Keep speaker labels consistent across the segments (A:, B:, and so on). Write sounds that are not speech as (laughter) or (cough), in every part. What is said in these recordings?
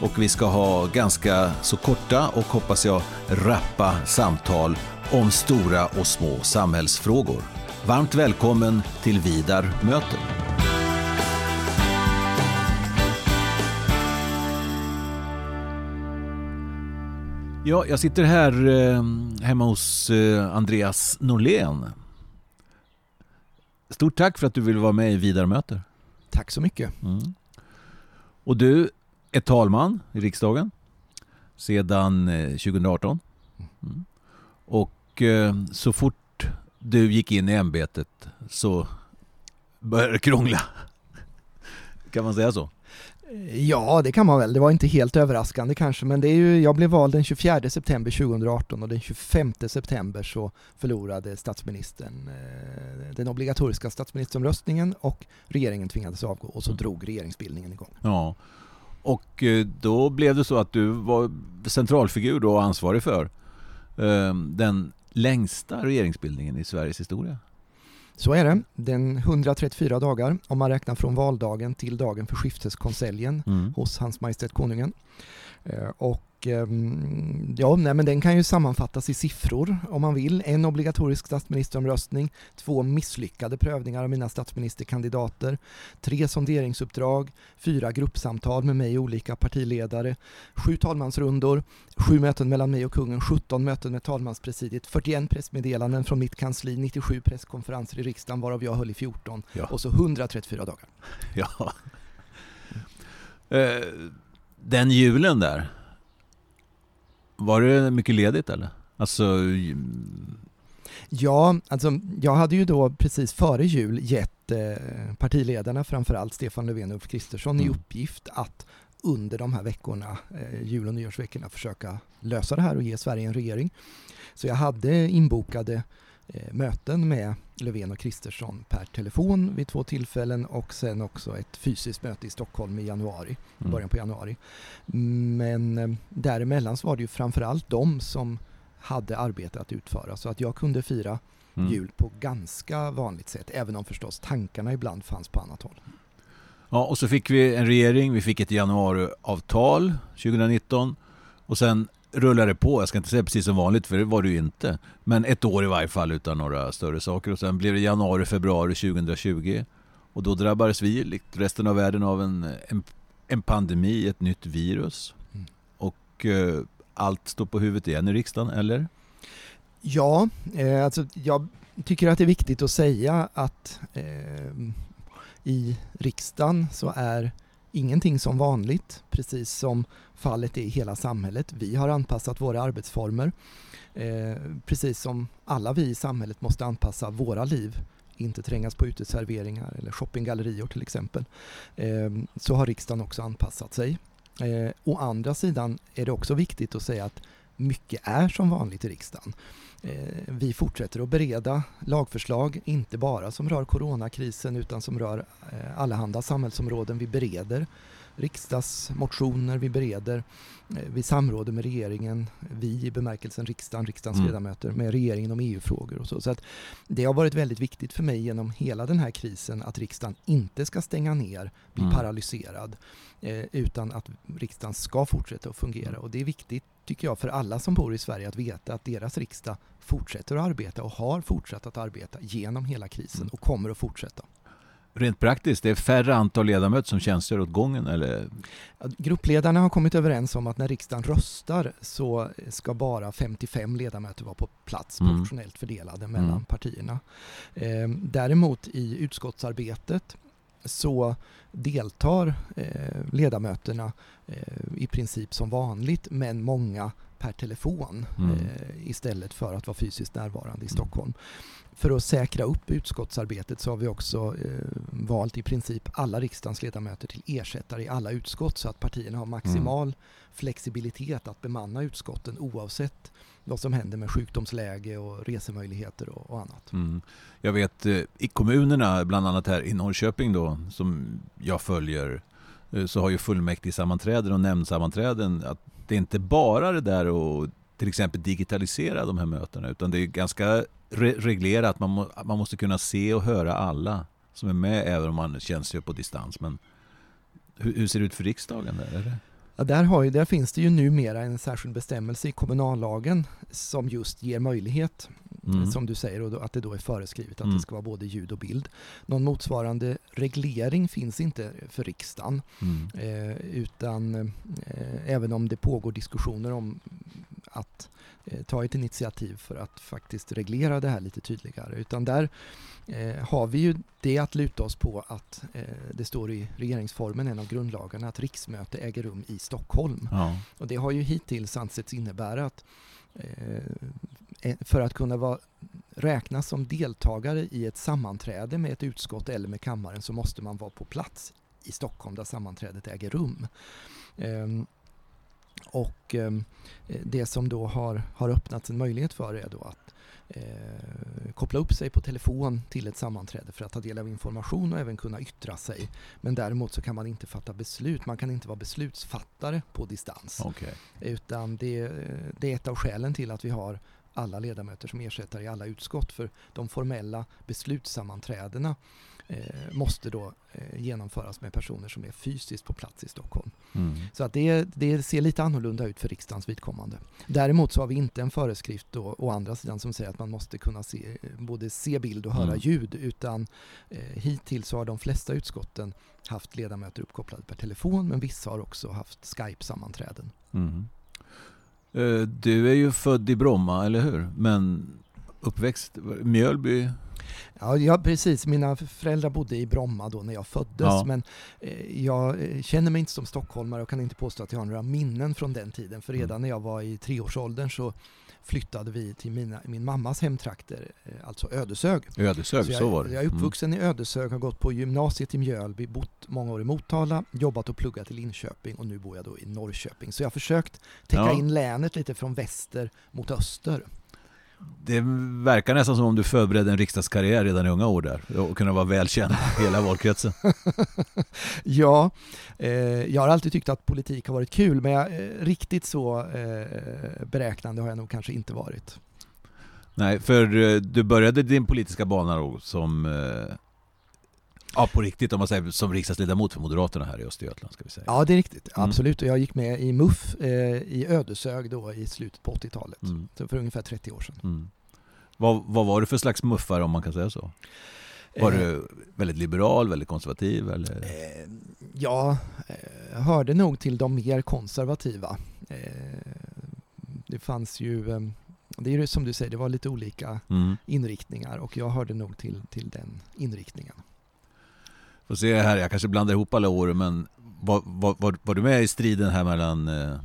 A: och vi ska ha ganska så korta och hoppas jag rappa samtal om stora och små samhällsfrågor. Varmt välkommen till Vidar möter. Ja, jag sitter här eh, hemma hos eh, Andreas Norlén. Stort tack för att du vill vara med i Vidar möter.
B: Tack så mycket. Mm.
A: Och du är talman i riksdagen sedan 2018. Eh, mm. Och eh, så fort du gick in i ämbetet så började det krångla. (laughs) Kan man säga så?
B: Ja, det kan man väl. Det var inte helt överraskande kanske, men det är ju, jag blev vald den 24 september 2018 och den 25 september så förlorade statsministern eh, den obligatoriska statsministeromröstningen och regeringen tvingades avgå och så mm. drog regeringsbildningen igång.
A: Ja, och eh, då blev det så att du var centralfigur då och ansvarig för eh, den längsta regeringsbildningen i Sveriges historia.
B: Så är det. Den 134 dagar om man räknar från valdagen till dagen för skifteskonseljen mm. hos Hans Majestät Konungen. Eh, och ja, nej, men den kan ju sammanfattas i siffror om man vill. En obligatorisk statsministeromröstning, två misslyckade prövningar av mina statsministerkandidater, tre sonderingsuppdrag, fyra gruppsamtal med mig och olika partiledare, sju talmansrundor, sju möten mellan mig och kungen, 17 möten med talmanspresidiet, 41 pressmeddelanden från mitt kansli, 97 presskonferenser i riksdagen varav jag höll i 14 ja. och så 134 dagar.
A: Ja. Eh, den julen där, var det mycket ledigt eller? Alltså...
B: Ja, alltså jag hade ju då precis före jul gett eh, partiledarna, framförallt Stefan Löfven och Ulf Kristersson, mm. i uppgift att under de här veckorna, eh, jul och nyårsveckorna, försöka lösa det här och ge Sverige en regering. Så jag hade inbokade möten med Löfven och Kristersson per telefon vid två tillfällen och sen också ett fysiskt möte i Stockholm i januari, mm. början på januari. Men eh, däremellan så var det ju framförallt de som hade arbete att utföra så att jag kunde fira mm. jul på ganska vanligt sätt även om förstås tankarna ibland fanns på annat håll.
A: Ja, och så fick vi en regering, vi fick ett januariavtal 2019 och sen rullar det på. Jag ska inte säga precis som vanligt, för det var det ju inte. Men ett år i varje fall utan några större saker. Och sen blev det januari, februari 2020. Och då drabbades vi, likt resten av världen, av en, en, en pandemi, ett nytt virus. Mm. Och eh, allt står på huvudet igen i riksdagen, eller?
B: Ja, eh, alltså jag tycker att det är viktigt att säga att eh, i riksdagen så är ingenting som vanligt, precis som fallet är i hela samhället. Vi har anpassat våra arbetsformer, eh, precis som alla vi i samhället måste anpassa våra liv inte trängas på uteserveringar eller shoppinggallerior till exempel, eh, så har riksdagen också anpassat sig. Eh, å andra sidan är det också viktigt att säga att mycket är som vanligt i riksdagen. Eh, vi fortsätter att bereda lagförslag, inte bara som rör coronakrisen utan som rör eh, allehanda samhällsområden. Vi bereder riksdagsmotioner, vi bereder, eh, vi samråder med regeringen, vi i bemärkelsen riksdagen, riksdagens mm. ledamöter, med regeringen om EU-frågor och så. så att det har varit väldigt viktigt för mig genom hela den här krisen att riksdagen inte ska stänga ner, bli mm. paralyserad, utan att riksdagen ska fortsätta att fungera. Och det är viktigt tycker jag, för alla som bor i Sverige att veta att deras riksdag fortsätter att arbeta och har fortsatt att arbeta genom hela krisen mm. och kommer att fortsätta.
A: Rent praktiskt, det är färre antal ledamöter som tjänstgör åt gången? Eller?
B: Gruppledarna har kommit överens om att när riksdagen röstar så ska bara 55 ledamöter vara på plats mm. proportionellt fördelade mellan mm. partierna. Ehm, däremot i utskottsarbetet så deltar eh, ledamöterna eh, i princip som vanligt men många per telefon
A: Mm.
B: eh, istället för att vara fysiskt närvarande i Stockholm. För att säkra upp utskottsarbetet så har vi också eh, valt i princip alla riksdagens ledamöter till ersättare i alla utskott så att partierna har maximal flexibilitet att bemanna utskotten oavsett vad som händer med sjukdomsläge och resemöjligheter och, och annat.
A: Mm. Jag vet eh, i kommunerna, bland annat här i Norrköping då, som jag följer, eh, så har ju fullmäktigesammanträden och nämndsammanträden att det är inte bara det där att till exempel digitalisera de här mötena utan det är ganska re reglerat. Man, må, man måste kunna se och höra alla som är med även om man tjänstgör på distans. Men hur, hur ser det ut för riksdagen? Där? Är det?
B: Ja, där, har ju, där finns det ju numera en särskild bestämmelse i kommunallagen som just ger möjlighet,
A: Mm.
B: som du säger, och att det då är föreskrivet att
A: Mm.
B: det ska vara både ljud och bild. Någon motsvarande reglering finns inte för riksdagen,
A: Mm.
B: eh, utan eh, även om det pågår diskussioner om att eh, ta ett initiativ för att faktiskt reglera det här lite tydligare. Utan där eh, har vi ju det att luta oss på att eh, det står i regeringsformen, en av grundlagarna, att riksmöte äger rum i Stockholm.
A: Ja.
B: Och det har ju hittills ansetts innebära att för att kunna vara, räknas som deltagare i ett sammanträde med ett utskott eller med kammaren så måste man vara på plats i Stockholm där sammanträdet äger rum. Ehm, och ehm, det som då har, har öppnats en möjlighet för är då att eh, koppla upp sig på telefon till ett sammanträde för att ta del av information och även kunna yttra sig. Men däremot så kan man inte fatta beslut, man kan inte vara beslutsfattare på distans.
A: Okej.
B: Utan det, det är ett av skälen till att vi har alla ledamöter som ersättare i alla utskott. För de formella beslutssammanträdena eh, måste då eh, genomföras med personer som är fysiskt på plats i Stockholm.
A: Mm.
B: Så att det, det ser lite annorlunda ut för riksdagens vidkommande. Däremot så har vi inte en föreskrift då, å andra sidan som säger att man måste kunna se, både se bild och höra
A: Mm.
B: ljud. Utan eh, hittills har de flesta utskotten haft ledamöter uppkopplade per telefon men vissa har också haft Skype-sammanträden.
A: Mm. Eh, Du är ju född i Bromma, eller hur? Men uppväxt Mjölby?
B: Ja, ja, precis. Mina föräldrar bodde i Bromma då när jag föddes.
A: Ja.
B: Men eh, jag eh, känner mig inte som stockholmare och kan inte påstå att jag har några minnen från den tiden. För redan
A: Mm.
B: när jag var i treårsåldern så flyttade vi till mina, min mammas hemtrakter, eh, alltså Ödeshög.
A: Ödeshög, så,
B: jag,
A: var det.
B: jag är uppvuxen i Ödeshög, har gått på gymnasiet i Mjölby, bott många år i Motala, jobbat och pluggat i Linköping och nu bor jag då i Norrköping. Så jag har försökt täcka
A: Ja.
B: in länet lite från väster mot öster.
A: Det verkar nästan som om du förberedde en riksdagskarriär redan i unga år där och kunna vara välkänd i hela valkretsen. (laughs)
B: Ja, eh, jag har alltid tyckt att politik har varit kul men jag, eh, riktigt så eh, beräknande har jag nog kanske inte varit.
A: Nej, för eh, du började din politiska bana då som eh, Ja, på riktigt om man säger som riksdagsledamot för Moderaterna här i Östergötland ska vi säga.
B: Ja, det är riktigt.
A: Mm.
B: Absolut. Och jag gick med i MUF eh, i Ödeshög då i slutet på 80-talet.
A: Mm.
B: Så för ungefär 30 år sedan.
A: Mm. Vad, vad var du för slags muffare om man kan säga så? Var
B: Eh,
A: du väldigt liberal, väldigt konservativ eller?
B: Eh, ja, eh, jag hörde nog till de mer konservativa. Eh, det fanns ju, eh, det är ju som du säger, det var lite olika
A: Mm.
B: inriktningar och jag hörde nog till, till den inriktningen.
A: Får se här, jag kanske blandar ihop alla år men var, var, var, var du med i striden här mellan eh,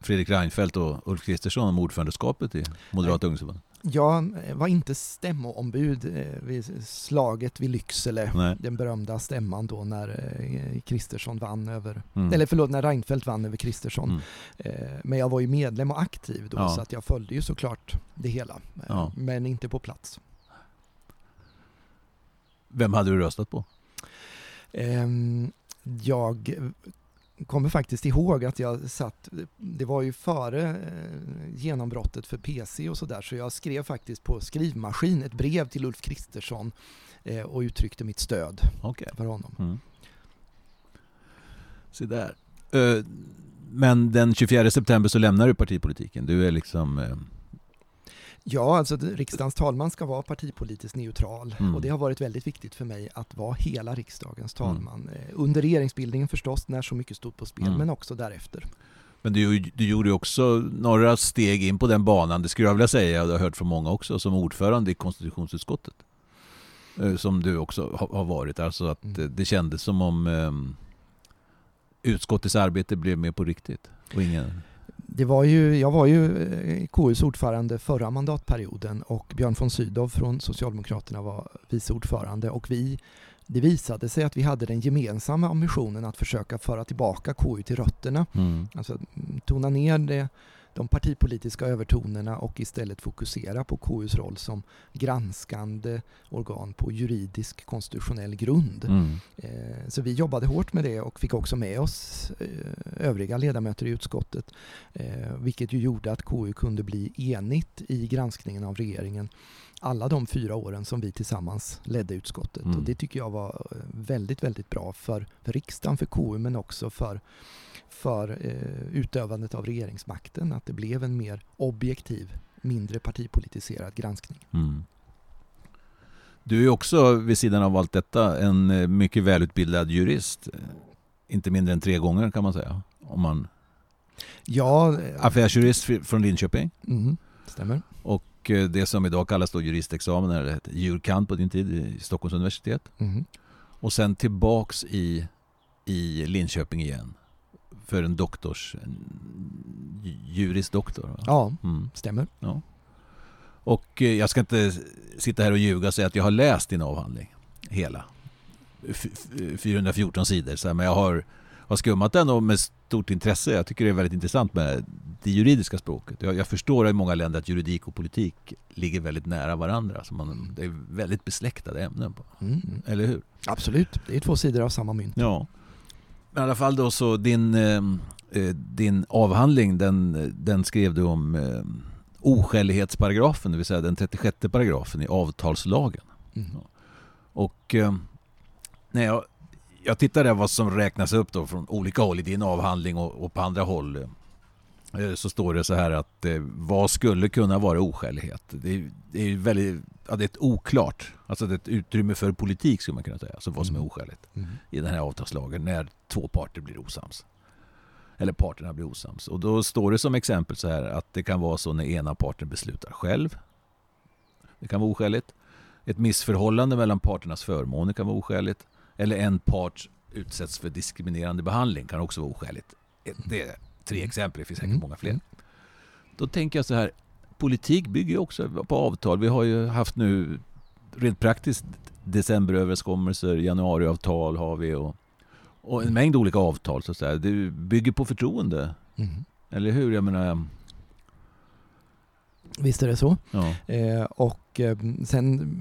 A: Fredrik Reinfeldt och Ulf Kristersson om ordförandeskapet i Moderata ungdomsförbundet?
B: Jag eh, var inte stämmoombud eh, vid slaget vid Lycksele.
A: Nej.
B: Den berömda stämman då när eh, Kristersson vann över,
A: Mm.
B: eller förlåt, när Reinfeldt vann över Kristersson.
A: Mm.
B: Men jag var ju medlem och aktiv då
A: Ja.
B: så att jag följde ju såklart det hela.
A: Ja.
B: Men inte på plats.
A: Vem hade du röstat på?
B: Ehm, Jag kommer faktiskt ihåg att jag satt, det var ju före eh, genombrottet för PC och sådär, så jag skrev faktiskt på skrivmaskin ett brev till Ulf Kristersson eh, och uttryckte mitt stöd
A: Okej.
B: för honom.
A: Mm. Se där. Eh, Men den 24 september så lämnar du partipolitiken. Du är liksom...
B: Ja, alltså riksdagens talman ska vara partipolitiskt neutral
A: Mm.
B: och det har varit väldigt viktigt för mig att vara hela riksdagens
A: Mm.
B: talman. Eh, Under regeringsbildningen förstås, när så mycket stod på spel,
A: Mm.
B: men också därefter.
A: Men du, du gjorde också några steg in på den banan, det skulle jag vilja säga, jag har hört från många också, som ordförande i konstitutionsutskottet. Eh, Som du också har- varit. Alltså att
B: Mm.
A: eh, det kändes som om eh, utskottets arbete blev mer på riktigt. Och ingen...
B: det var ju, jag var ju eh, KUs ordförande förra mandatperioden och Björn von Sydow från Socialdemokraterna var vice ordförande och vi det visade sig att vi hade den gemensamma ambitionen att försöka föra tillbaka KU till rötterna. Mm. Alltså mm, tona ner det, de partipolitiska övertonerna och istället fokusera på KUs roll som granskande organ på juridisk konstitutionell grund. Mm. Eh, så vi jobbade hårt med det och fick också med oss eh, övriga ledamöter i utskottet, eh, vilket ju gjorde att KU kunde bli enigt i granskningen av regeringen alla de fyra åren som vi tillsammans ledde utskottet. Mm. Och det tycker jag var väldigt, väldigt bra för, för riksdagen, för KU, men också för för eh, utövandet av regeringsmakten, att det blev en mer objektiv, mindre partipolitiserad granskning. Mm.
A: Du är också vid sidan av allt detta en eh, mycket välutbildad jurist. Inte mindre än tre gånger kan man säga. Om man...
B: Ja,
A: eh, Affärsjurist från Linköping.
B: Mm, stämmer.
A: Och eh, det som idag kallas då juristexamen, eller hette jurkant på din tid i Stockholms universitet. Mm. Och sen tillbaks i, i Linköping igen för en doktors, en juris doktor. Va?
B: Ja, mm. stämmer.
A: Ja. Och eh, jag ska inte sitta här och ljuga och säga att jag har läst din avhandling, hela. 414 sidor, så här, men jag har, har skummat den och med stort intresse. Jag tycker det är väldigt intressant med det juridiska språket. Jag, jag förstår i många länder att juridik och politik ligger väldigt nära varandra. Så man, det är väldigt besläktade ämnen. På. Mm. Eller hur?
B: Absolut, det är två sidor av samma mynt.
A: Ja. Men i alla fall då så din, eh, eh, din avhandling den, den skrev du om eh, oskälighetsparagrafen, det vill säga den 36 paragrafen i avtalslagen. Mm. Och eh, när jag, jag tittade vad som räknas upp då från olika håll i din avhandling och, och på andra håll eh, så står det så här att eh, vad skulle kunna vara oskälighet? Det, det är väldigt ja, det är ett oklart, alltså det är ett utrymme för politik skulle man kunna säga, alltså vad som är mm. oskäligt mm. i den här avtalslagen när två parter blir osams. Eller parterna blir osams. Och då står det som exempel så här att det kan vara så när ena parten beslutar själv. Det kan vara oskäligt. Ett missförhållande mellan parternas förmåner kan vara oskäligt. Eller en part utsätts för diskriminerande behandling kan också vara oskäligt. Det är tre mm. exempel, det finns säkert många fler. Då tänker jag så här, politik bygger ju också på avtal. Vi har ju haft nu rent praktiskt decemberöverenskommelser, januariavtal har vi och, och en mängd olika avtal. Så att säga. Det bygger på förtroende. Mm. Eller hur? Jag menar,
B: Visst är det så. Ja. Eh, och eh, sen,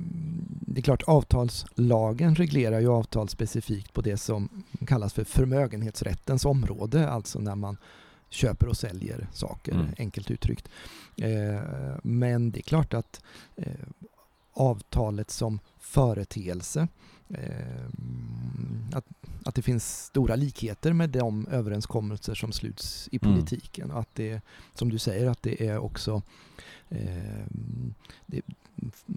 B: det är klart avtalslagen reglerar ju avtal specifikt på det som kallas för förmögenhetsrättens område, alltså när man köper och säljer saker, mm. enkelt uttryckt. Eh, men det är klart att eh, avtalet som företeelse eh, att, att det finns stora likheter med de överenskommelser som sluts i mm. politiken. Mm. Att det, som du säger, att det är också eh, det,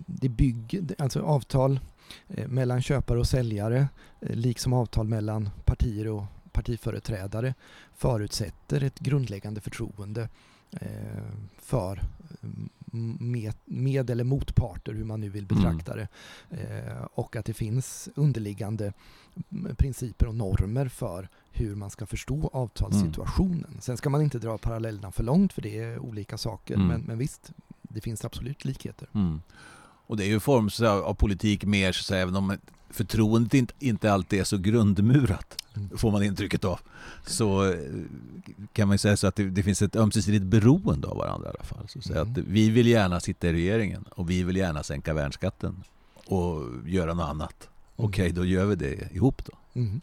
B: det bygger, alltså avtal eh, mellan köpare och säljare, eh, liksom avtal mellan partier och partiföreträdare förutsätter ett grundläggande förtroende eh, för med, med, eller motparter, hur man nu vill betrakta mm. det. Eh, och att det finns underliggande principer och normer för hur man ska förstå avtalssituationen. Mm. Sen ska man inte dra parallellerna för långt för det är olika saker. Mm. Men, men, visst, det finns absolut likheter.
A: Mm. Och det är ju form av politik mer, så även om förtroendet inte, inte alltid är så grundmurat, mm. får man intrycket av, så eh, kan man säga så att det, det, finns ett ömsesidigt beroende av varandra i alla fall. Så mm. att vi vill gärna sitta i regeringen och vi vill gärna sänka värnskatten och göra något annat. Mm. Okej, då gör vi det ihop då.
B: Mm.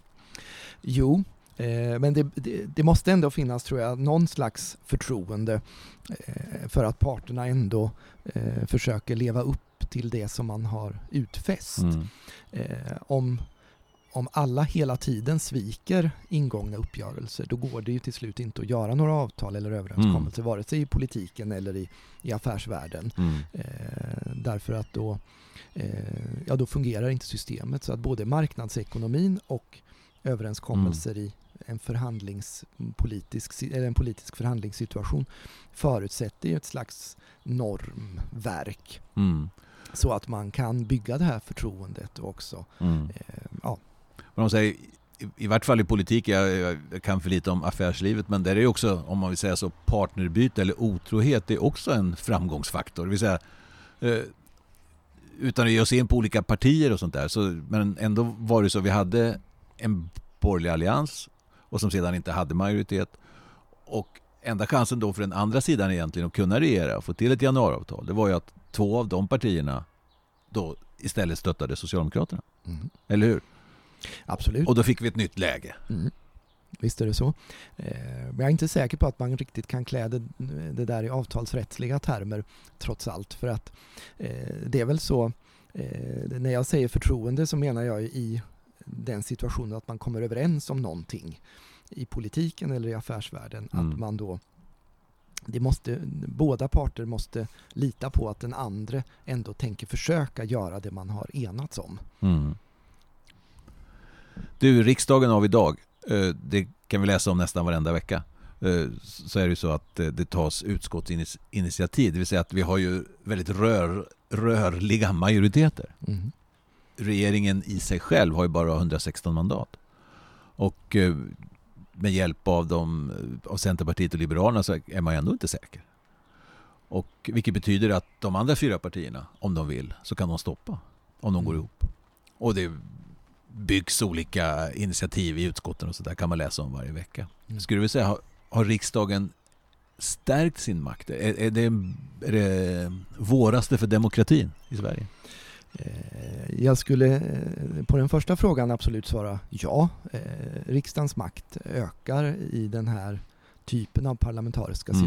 B: Jo, eh, men det, det, det, måste ändå finnas, tror jag, någon slags förtroende eh, för att parterna ändå eh, försöker leva upp till det som man har utfäst. Mm. Eh, om, om alla hela tiden sviker ingångna uppgörelser, då går det ju till slut inte att göra några avtal eller överenskommelser, mm. vare sig i politiken eller i, i affärsvärlden. Mm. Eh, därför att då, eh, ja, då fungerar inte systemet. Så att både marknadsekonomin och överenskommelser mm. i en, förhandlingspolitisk, eller en politisk förhandlingssituation förutsätter ju ett slags normverk. Mm så att man kan bygga det här förtroendet också. Mm. Eh,
A: ja. de säger, i, i vart fall i politik, jag, jag, kan för lite om affärslivet, men där är också, om man vill säga så, partnerbyte eller otrohet är också en framgångsfaktor. Det vill säga, eh, utan att ge oss in på olika partier och sånt där, så, men ändå var det så, vi hade en borgerlig allians och som sedan inte hade majoritet. Och enda chansen då för den andra sidan egentligen att kunna regera och få till ett januariavtal, det var ju att två av de partierna då istället stöttade Socialdemokraterna. Mm. Eller hur?
B: Absolut.
A: Och då fick vi ett nytt läge. Mm.
B: Visst är det så. Eh, men jag är inte säker på att man riktigt kan klä det, det där i avtalsrättsliga termer trots allt. För att eh, det är väl så, eh, när jag säger förtroende så menar jag i den situationen att man kommer överens om någonting i politiken eller i affärsvärlden. Mm. Att man då det måste, båda parter måste lita på att den andra ändå tänker försöka göra det man har enats om. Mm.
A: Du, riksdagen av idag, eh, det kan vi läsa om nästan varenda vecka. Eh, så är det så att eh, det tas utskottsinitiativ, det vill säga att vi har ju väldigt rör, rörliga majoriteter. Mm. Regeringen i sig själv har ju bara 116 mandat. Och med hjälp av, de, av Centerpartiet och Liberalerna så är man ändå inte säker. Och, vilket betyder att de andra fyra partierna, om de vill, så kan de stoppa om de går mm. ihop. Och det byggs olika initiativ i utskotten och så där kan man läsa om varje vecka. Mm. Skulle du säga, har, har riksdagen stärkt sin makt? Är, är, det, är det våraste för demokratin i Sverige?
B: Eh, jag skulle eh, på den första frågan absolut svara ja. Eh, riksdagens makt ökar i den här typen av parlamentariska mm.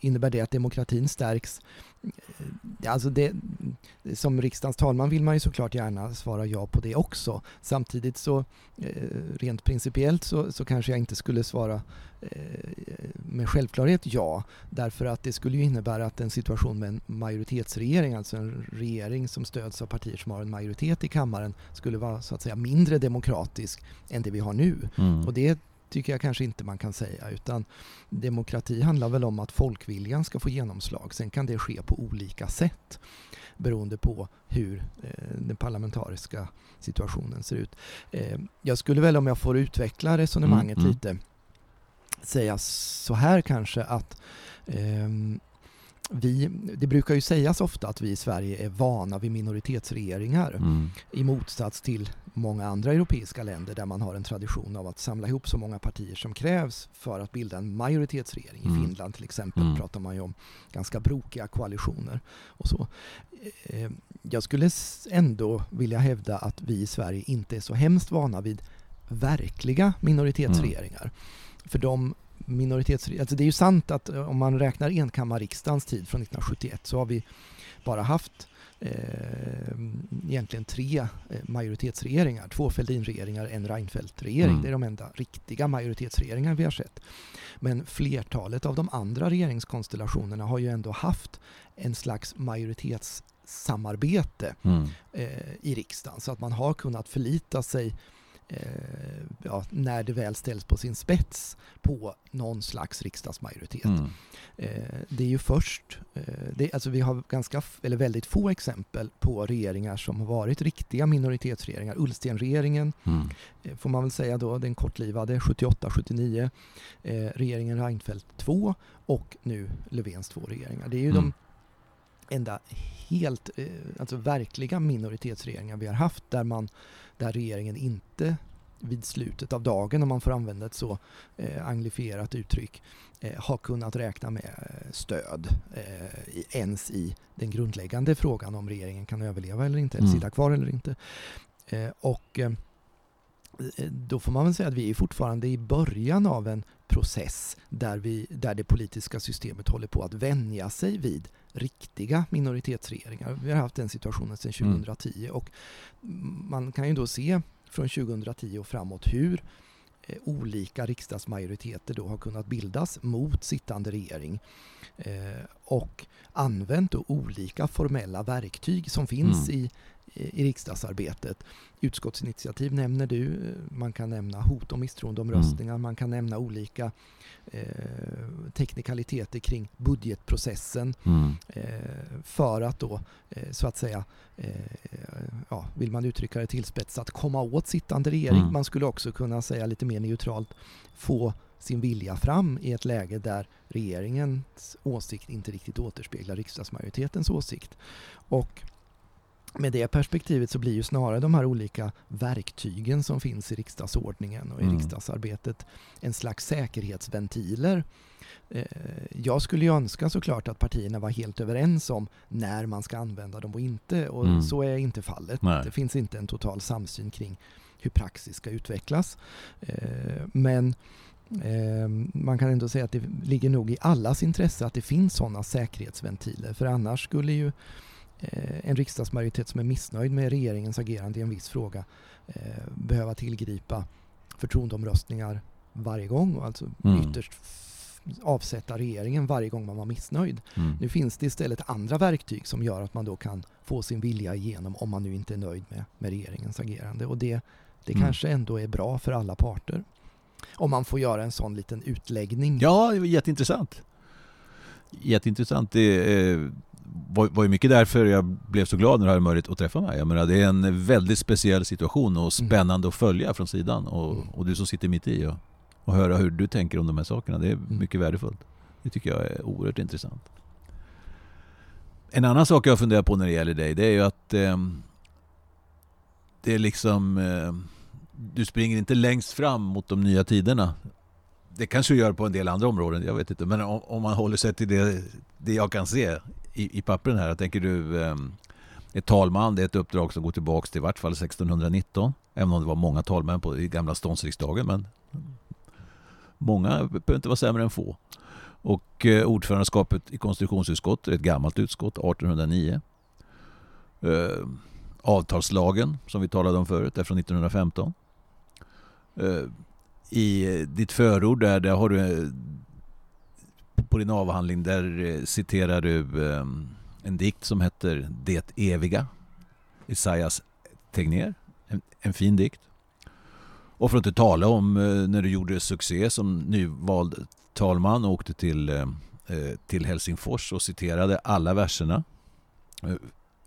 B: Innebär det att demokratin stärks? Alltså det, som riksdagens talman vill man ju såklart gärna svara ja på det också. Samtidigt så rent principiellt så, så kanske jag inte skulle svara med självklarhet ja. Därför att det skulle ju innebära att en situation med en majoritetsregering, alltså en regering som stöds av partier som har en majoritet i kammaren, skulle vara så att säga mindre demokratisk än det vi har nu. Mm. Och det tycker jag kanske inte man kan säga. Utan demokrati handlar väl om att folkviljan ska få genomslag. Sen kan det ske på olika sätt beroende på hur eh, den parlamentariska situationen ser ut. Eh, jag skulle väl, om jag får utveckla resonemanget mm, mm. lite, säga så här kanske att eh, vi, det brukar ju sägas ofta att vi i Sverige är vana vid minoritetsregeringar mm. i motsats till många andra europeiska länder där man har en tradition av att samla ihop så många partier som krävs för att bilda en majoritetsregering. Mm. I Finland till exempel mm. pratar man ju om ganska brokiga koalitioner och så. Eh, jag skulle ändå vilja hävda att vi i Sverige inte är så hemskt vana vid verkliga minoritetsregeringar. Mm. För de minoritetsregeringar, alltså det är ju sant att om man räknar enkammarriksdagens tid från 1971 så har vi bara haft eh, egentligen tre eh, majoritetsregeringar. Två Fälldinregeringar, en Reinfeldt-regering. Mm. Det är de enda riktiga majoritetsregeringar vi har sett. Men flertalet av de andra regeringskonstellationerna har ju ändå haft en slags majoritetssamarbete mm. eh, i riksdagen. Så att man har kunnat förlita sig eh, ja, när det väl ställs på sin spets på någon slags riksdagsmajoritet. Mm. Eh, det är ju först, eh, det, alltså vi har ganska, eller väldigt få exempel på regeringar som har varit riktiga minoritetsregeringar. Ullstenregeringen mm. Får man väl säga då, den kortlivade 78-79, eh, regeringen Reinfeldt 2 och nu Löfvens två regeringar. Det är ju mm. de enda helt, alltså verkliga minoritetsregeringar vi har haft där man där regeringen inte vid slutet av dagen, om man får använda ett så eh, anglifierat uttryck, eh, har kunnat räkna med eh, stöd eh, ens i den grundläggande frågan om regeringen kan överleva eller inte, eller mm. sitta kvar eller inte. Eh, och eh, då får man väl säga att vi är fortfarande i början av en process där, vi, där det politiska systemet håller på att vänja sig vid riktiga minoritetsregeringar. Vi har haft den situationen sedan 2010 mm. och man kan ju då se från 2010 och framåt hur eh, olika riksdagsmajoriteter då har kunnat bildas mot sittande regering eh, och använt olika formella verktyg som finns mm. i i riksdagsarbetet. Utskottsinitiativ nämner du, man kan nämna hot om misstroendeomröstningar, mm. man kan nämna olika eh, teknikaliteter kring budgetprocessen mm. eh, för att då eh, så att säga, eh, ja, vill man uttrycka det tillspetsat, komma åt sittande regering. Mm. Man skulle också kunna säga lite mer neutralt, få sin vilja fram i ett läge där regeringens åsikt inte riktigt återspeglar riksdagsmajoritetens åsikt. Och med det perspektivet så blir ju snarare de här olika verktygen som finns i riksdagsordningen och i mm. riksdagsarbetet en slags säkerhetsventiler. Eh, jag skulle ju önska såklart att partierna var helt överens om när man ska använda dem och inte och mm. så är inte fallet. Nej. Det finns inte en total samsyn kring hur praxis ska utvecklas. Eh, men eh, man kan ändå säga att det ligger nog i allas intresse att det finns sådana säkerhetsventiler för annars skulle ju en riksdagsmajoritet som är missnöjd med regeringens agerande i en viss fråga eh, behöva tillgripa förtroendeomröstningar varje gång och alltså mm. ytterst avsätta regeringen varje gång man var missnöjd. Mm. Nu finns det istället andra verktyg som gör att man då kan få sin vilja igenom om man nu inte är nöjd med, med regeringens agerande och det, det mm. kanske ändå är bra för alla parter. Om man får göra en sån liten utläggning.
A: Ja, jätteintressant. Jätteintressant. Det, eh, var, var ju mycket därför jag blev så glad när du hade möjlighet att träffa mig. Jag menar, det är en väldigt speciell situation och mm. spännande att följa från sidan. Och, mm. och du som sitter mitt i och, och höra hur du tänker om de här sakerna. Det är mm. mycket värdefullt. Det tycker jag är oerhört intressant. En annan sak jag funderar på när det gäller dig, det är ju att eh, det är liksom... Eh, du springer inte längst fram mot de nya tiderna. Det kanske du gör på en del andra områden, jag vet inte. Men om, om man håller sig till det, det jag kan se i, i pappren här. Tänker du eh, ett talman, det är ett uppdrag som går tillbaka till i vart fall 1619. Även om det var många talmän på, i gamla ståndsriksdagen. Men många behöver inte vara sämre än få. Och eh, ordförandeskapet i konstitutionsutskottet, ett gammalt utskott, 1809. Eh, avtalslagen som vi talade om förut är från 1915. Eh, I ditt förord där, där har du eh, på din avhandling där eh, citerar du ehm, en dikt som heter Det eviga. Isaias Tegnér. En, en fin dikt. Och för att inte tala om eh, när du gjorde succé som nyvald talman och åkte till, eh, till Helsingfors och citerade alla verserna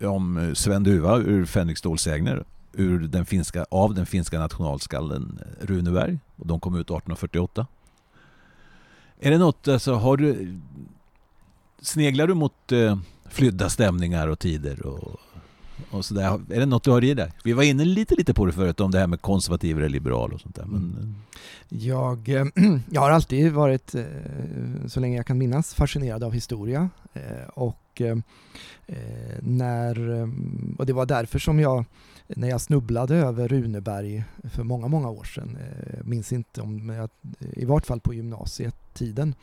A: om Sven Duva ur Fänrik Stålsägner ur den finska, av den finska nationalskalden Runeberg. Och de kom ut 1848. Är det något, alltså har du... Sneglar du mot eh, flydda stämningar och tider och, och sådär? Är det något du har i dig? Vi var inne lite, lite på det förut, om det här med konservativ eller liberal och sånt där. Men... Mm.
B: Jag, eh, (clears throat) jag har alltid varit, eh, så länge jag kan minnas, fascinerad av historia. Eh, och eh, eh, när, eh, och det var därför som jag när jag snubblade över Runeberg för många, många år sedan, eh, minns inte om, jag, i vart fall på gymnasietiden,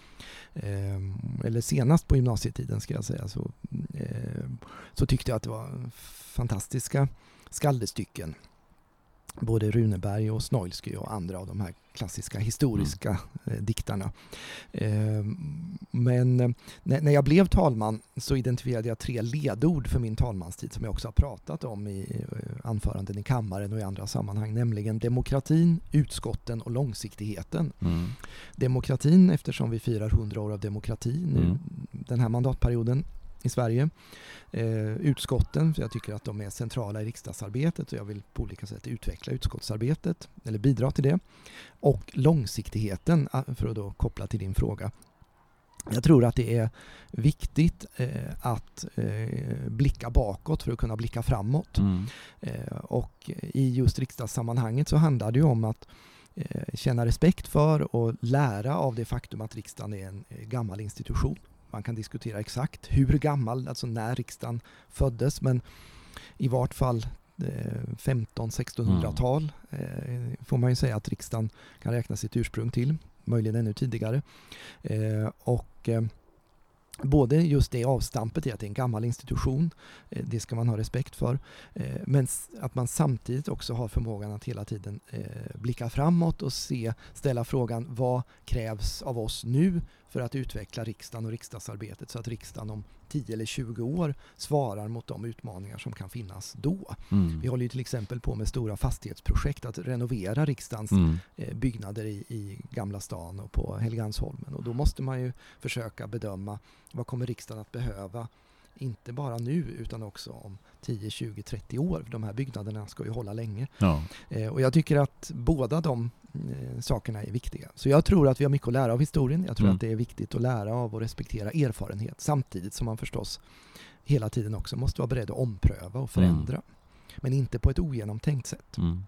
B: eh, eller senast på gymnasietiden ska jag säga, så, eh, så tyckte jag att det var fantastiska skaldestycken både Runeberg och Snoilsky och andra av de här klassiska historiska mm. eh, diktarna. Eh, men eh, när, när, jag blev talman så identifierade jag tre ledord för min talmanstid som jag också har pratat om i eh, anföranden i kammaren och i andra sammanhang, nämligen demokratin, utskotten och långsiktigheten. Mm. Demokratin eftersom vi firar 100 år av demokrati nu mm. den här mandatperioden i Sverige. Eh, utskotten, för jag tycker att de är centrala i riksdagsarbetet och jag vill på olika sätt utveckla utskottsarbetet eller bidra till det. Och långsiktigheten, ah, för att då koppla till din fråga. Jag tror att det är viktigt eh, att eh, blicka bakåt för att kunna blicka framåt. Mm. Eh, och i just riksdagssammanhanget så handlar det ju om att eh, känna respekt för och lära av det faktum att riksdagen är en eh, gammal institution. Man kan diskutera exakt hur gammal, alltså när riksdagen föddes, men i vart fall eh, 15-1600-tal mm. Eh, får man ju säga att riksdagen kan räkna sitt ursprung till, möjligen ännu tidigare. Eh, och både just det avstampet i att det är en gammal institution, det ska man ha respekt för, men att man samtidigt också har förmågan att hela tiden blicka framåt och se, ställa frågan vad krävs av oss nu för att utveckla riksdagen och riksdagsarbetet så att riksdagen om 10 eller 20 år svarar mot de utmaningar som kan finnas då.
A: Mm.
B: Vi håller ju till exempel på med stora fastighetsprojekt att renovera riksdagens
A: Mm.
B: eh, byggnader i, i Gamla stan och på Helgeandsholmen och då måste man ju försöka bedöma vad kommer riksdagen att behöva inte bara nu utan också om 10, 20, 30 år. De här byggnaderna ska ju hålla länge.
A: Ja.
B: Eh, och jag tycker att båda de eh, sakerna är viktiga. Så jag tror att vi har mycket att lära av historien. Jag tror
A: Mm.
B: att det är viktigt att lära av och respektera erfarenhet samtidigt som man förstås hela tiden också måste vara beredd att ompröva och förändra. Men inte på ett ogenomtänkt sätt.
A: Mm.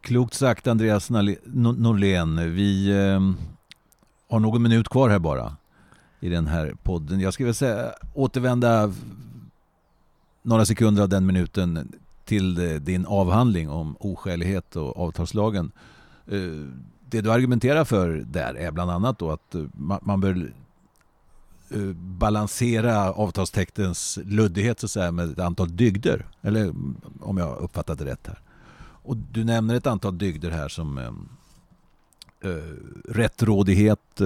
A: Klokt sagt Andreas Norlén. Vi eh, har någon minut kvar här bara i den här podden. Jag skulle vilja säga återvända några sekunder av den minuten till eh, din avhandling om oskälighet och avtalslagen. Eh, det du argumenterar för där är bland annat då att eh, man bör balansera avtalstextens luddighet så att säga med ett antal dygder. Eller mm, om jag har uppfattat det rätt här. Och du nämner ett antal dygder här som eh, rättrådighet,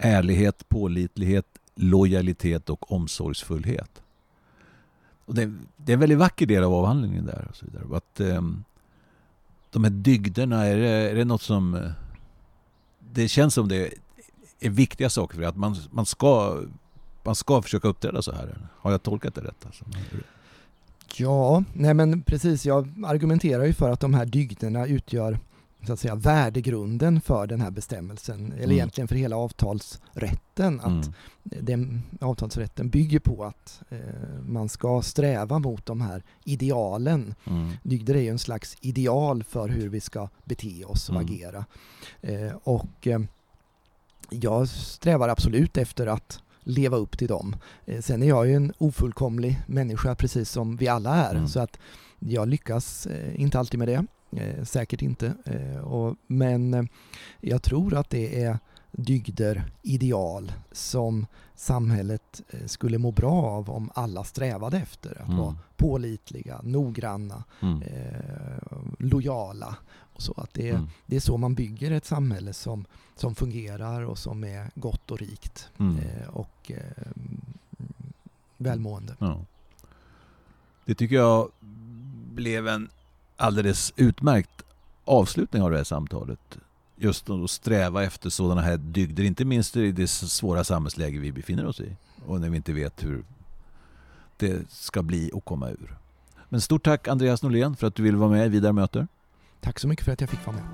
A: ärlighet, pålitlighet, lojalitet och omsorgsfullhet. Och det, det är en väldigt vacker del av avhandlingen där. Och så vidare. Att, eh, de här dygderna, är det, är det något som... Eh, det känns som det är viktiga saker för dig, att man, man, ska, man ska försöka uppträda så här. Har jag tolkat det rätt? Alltså?
B: Ja, nej men precis. Jag argumenterar ju för att de här dygderna utgör så att säga värdegrunden för den här bestämmelsen, eller
A: Mm.
B: egentligen för hela avtalsrätten. Att
A: Mm.
B: den, avtalsrätten bygger på att eh, man ska sträva mot de här idealen.
A: Mm.
B: Dygder är ju en slags ideal för hur vi ska bete oss och
A: Mm.
B: agera. Eh, och eh, jag strävar absolut efter att leva upp till dem. Eh, sen är jag ju en ofullkomlig människa precis som vi alla är.
A: Mm.
B: Så att jag lyckas eh, inte alltid med det. Eh, säkert inte. Eh, och, men eh, jag tror att det är dygder, ideal som samhället eh, skulle må bra av om alla strävade efter. Att
A: Mm.
B: vara pålitliga, noggranna,
A: Mm.
B: eh, lojala. Och så att det, är-
A: Mm.
B: det är så man bygger ett samhälle som, som fungerar och som är gott och rikt
A: Mm.
B: eh, och eh, välmående.
A: Ja. Det tycker jag blev en alldeles utmärkt avslutning av det här samtalet. Just att sträva efter sådana här dygder, inte minst i det svåra samhällsläge vi befinner oss i. Och när vi inte vet hur det ska bli och komma ur. Men stort tack Andreas Norlén för att du ville vara med i Vidare möter.
B: Tack så mycket för att jag fick vara med.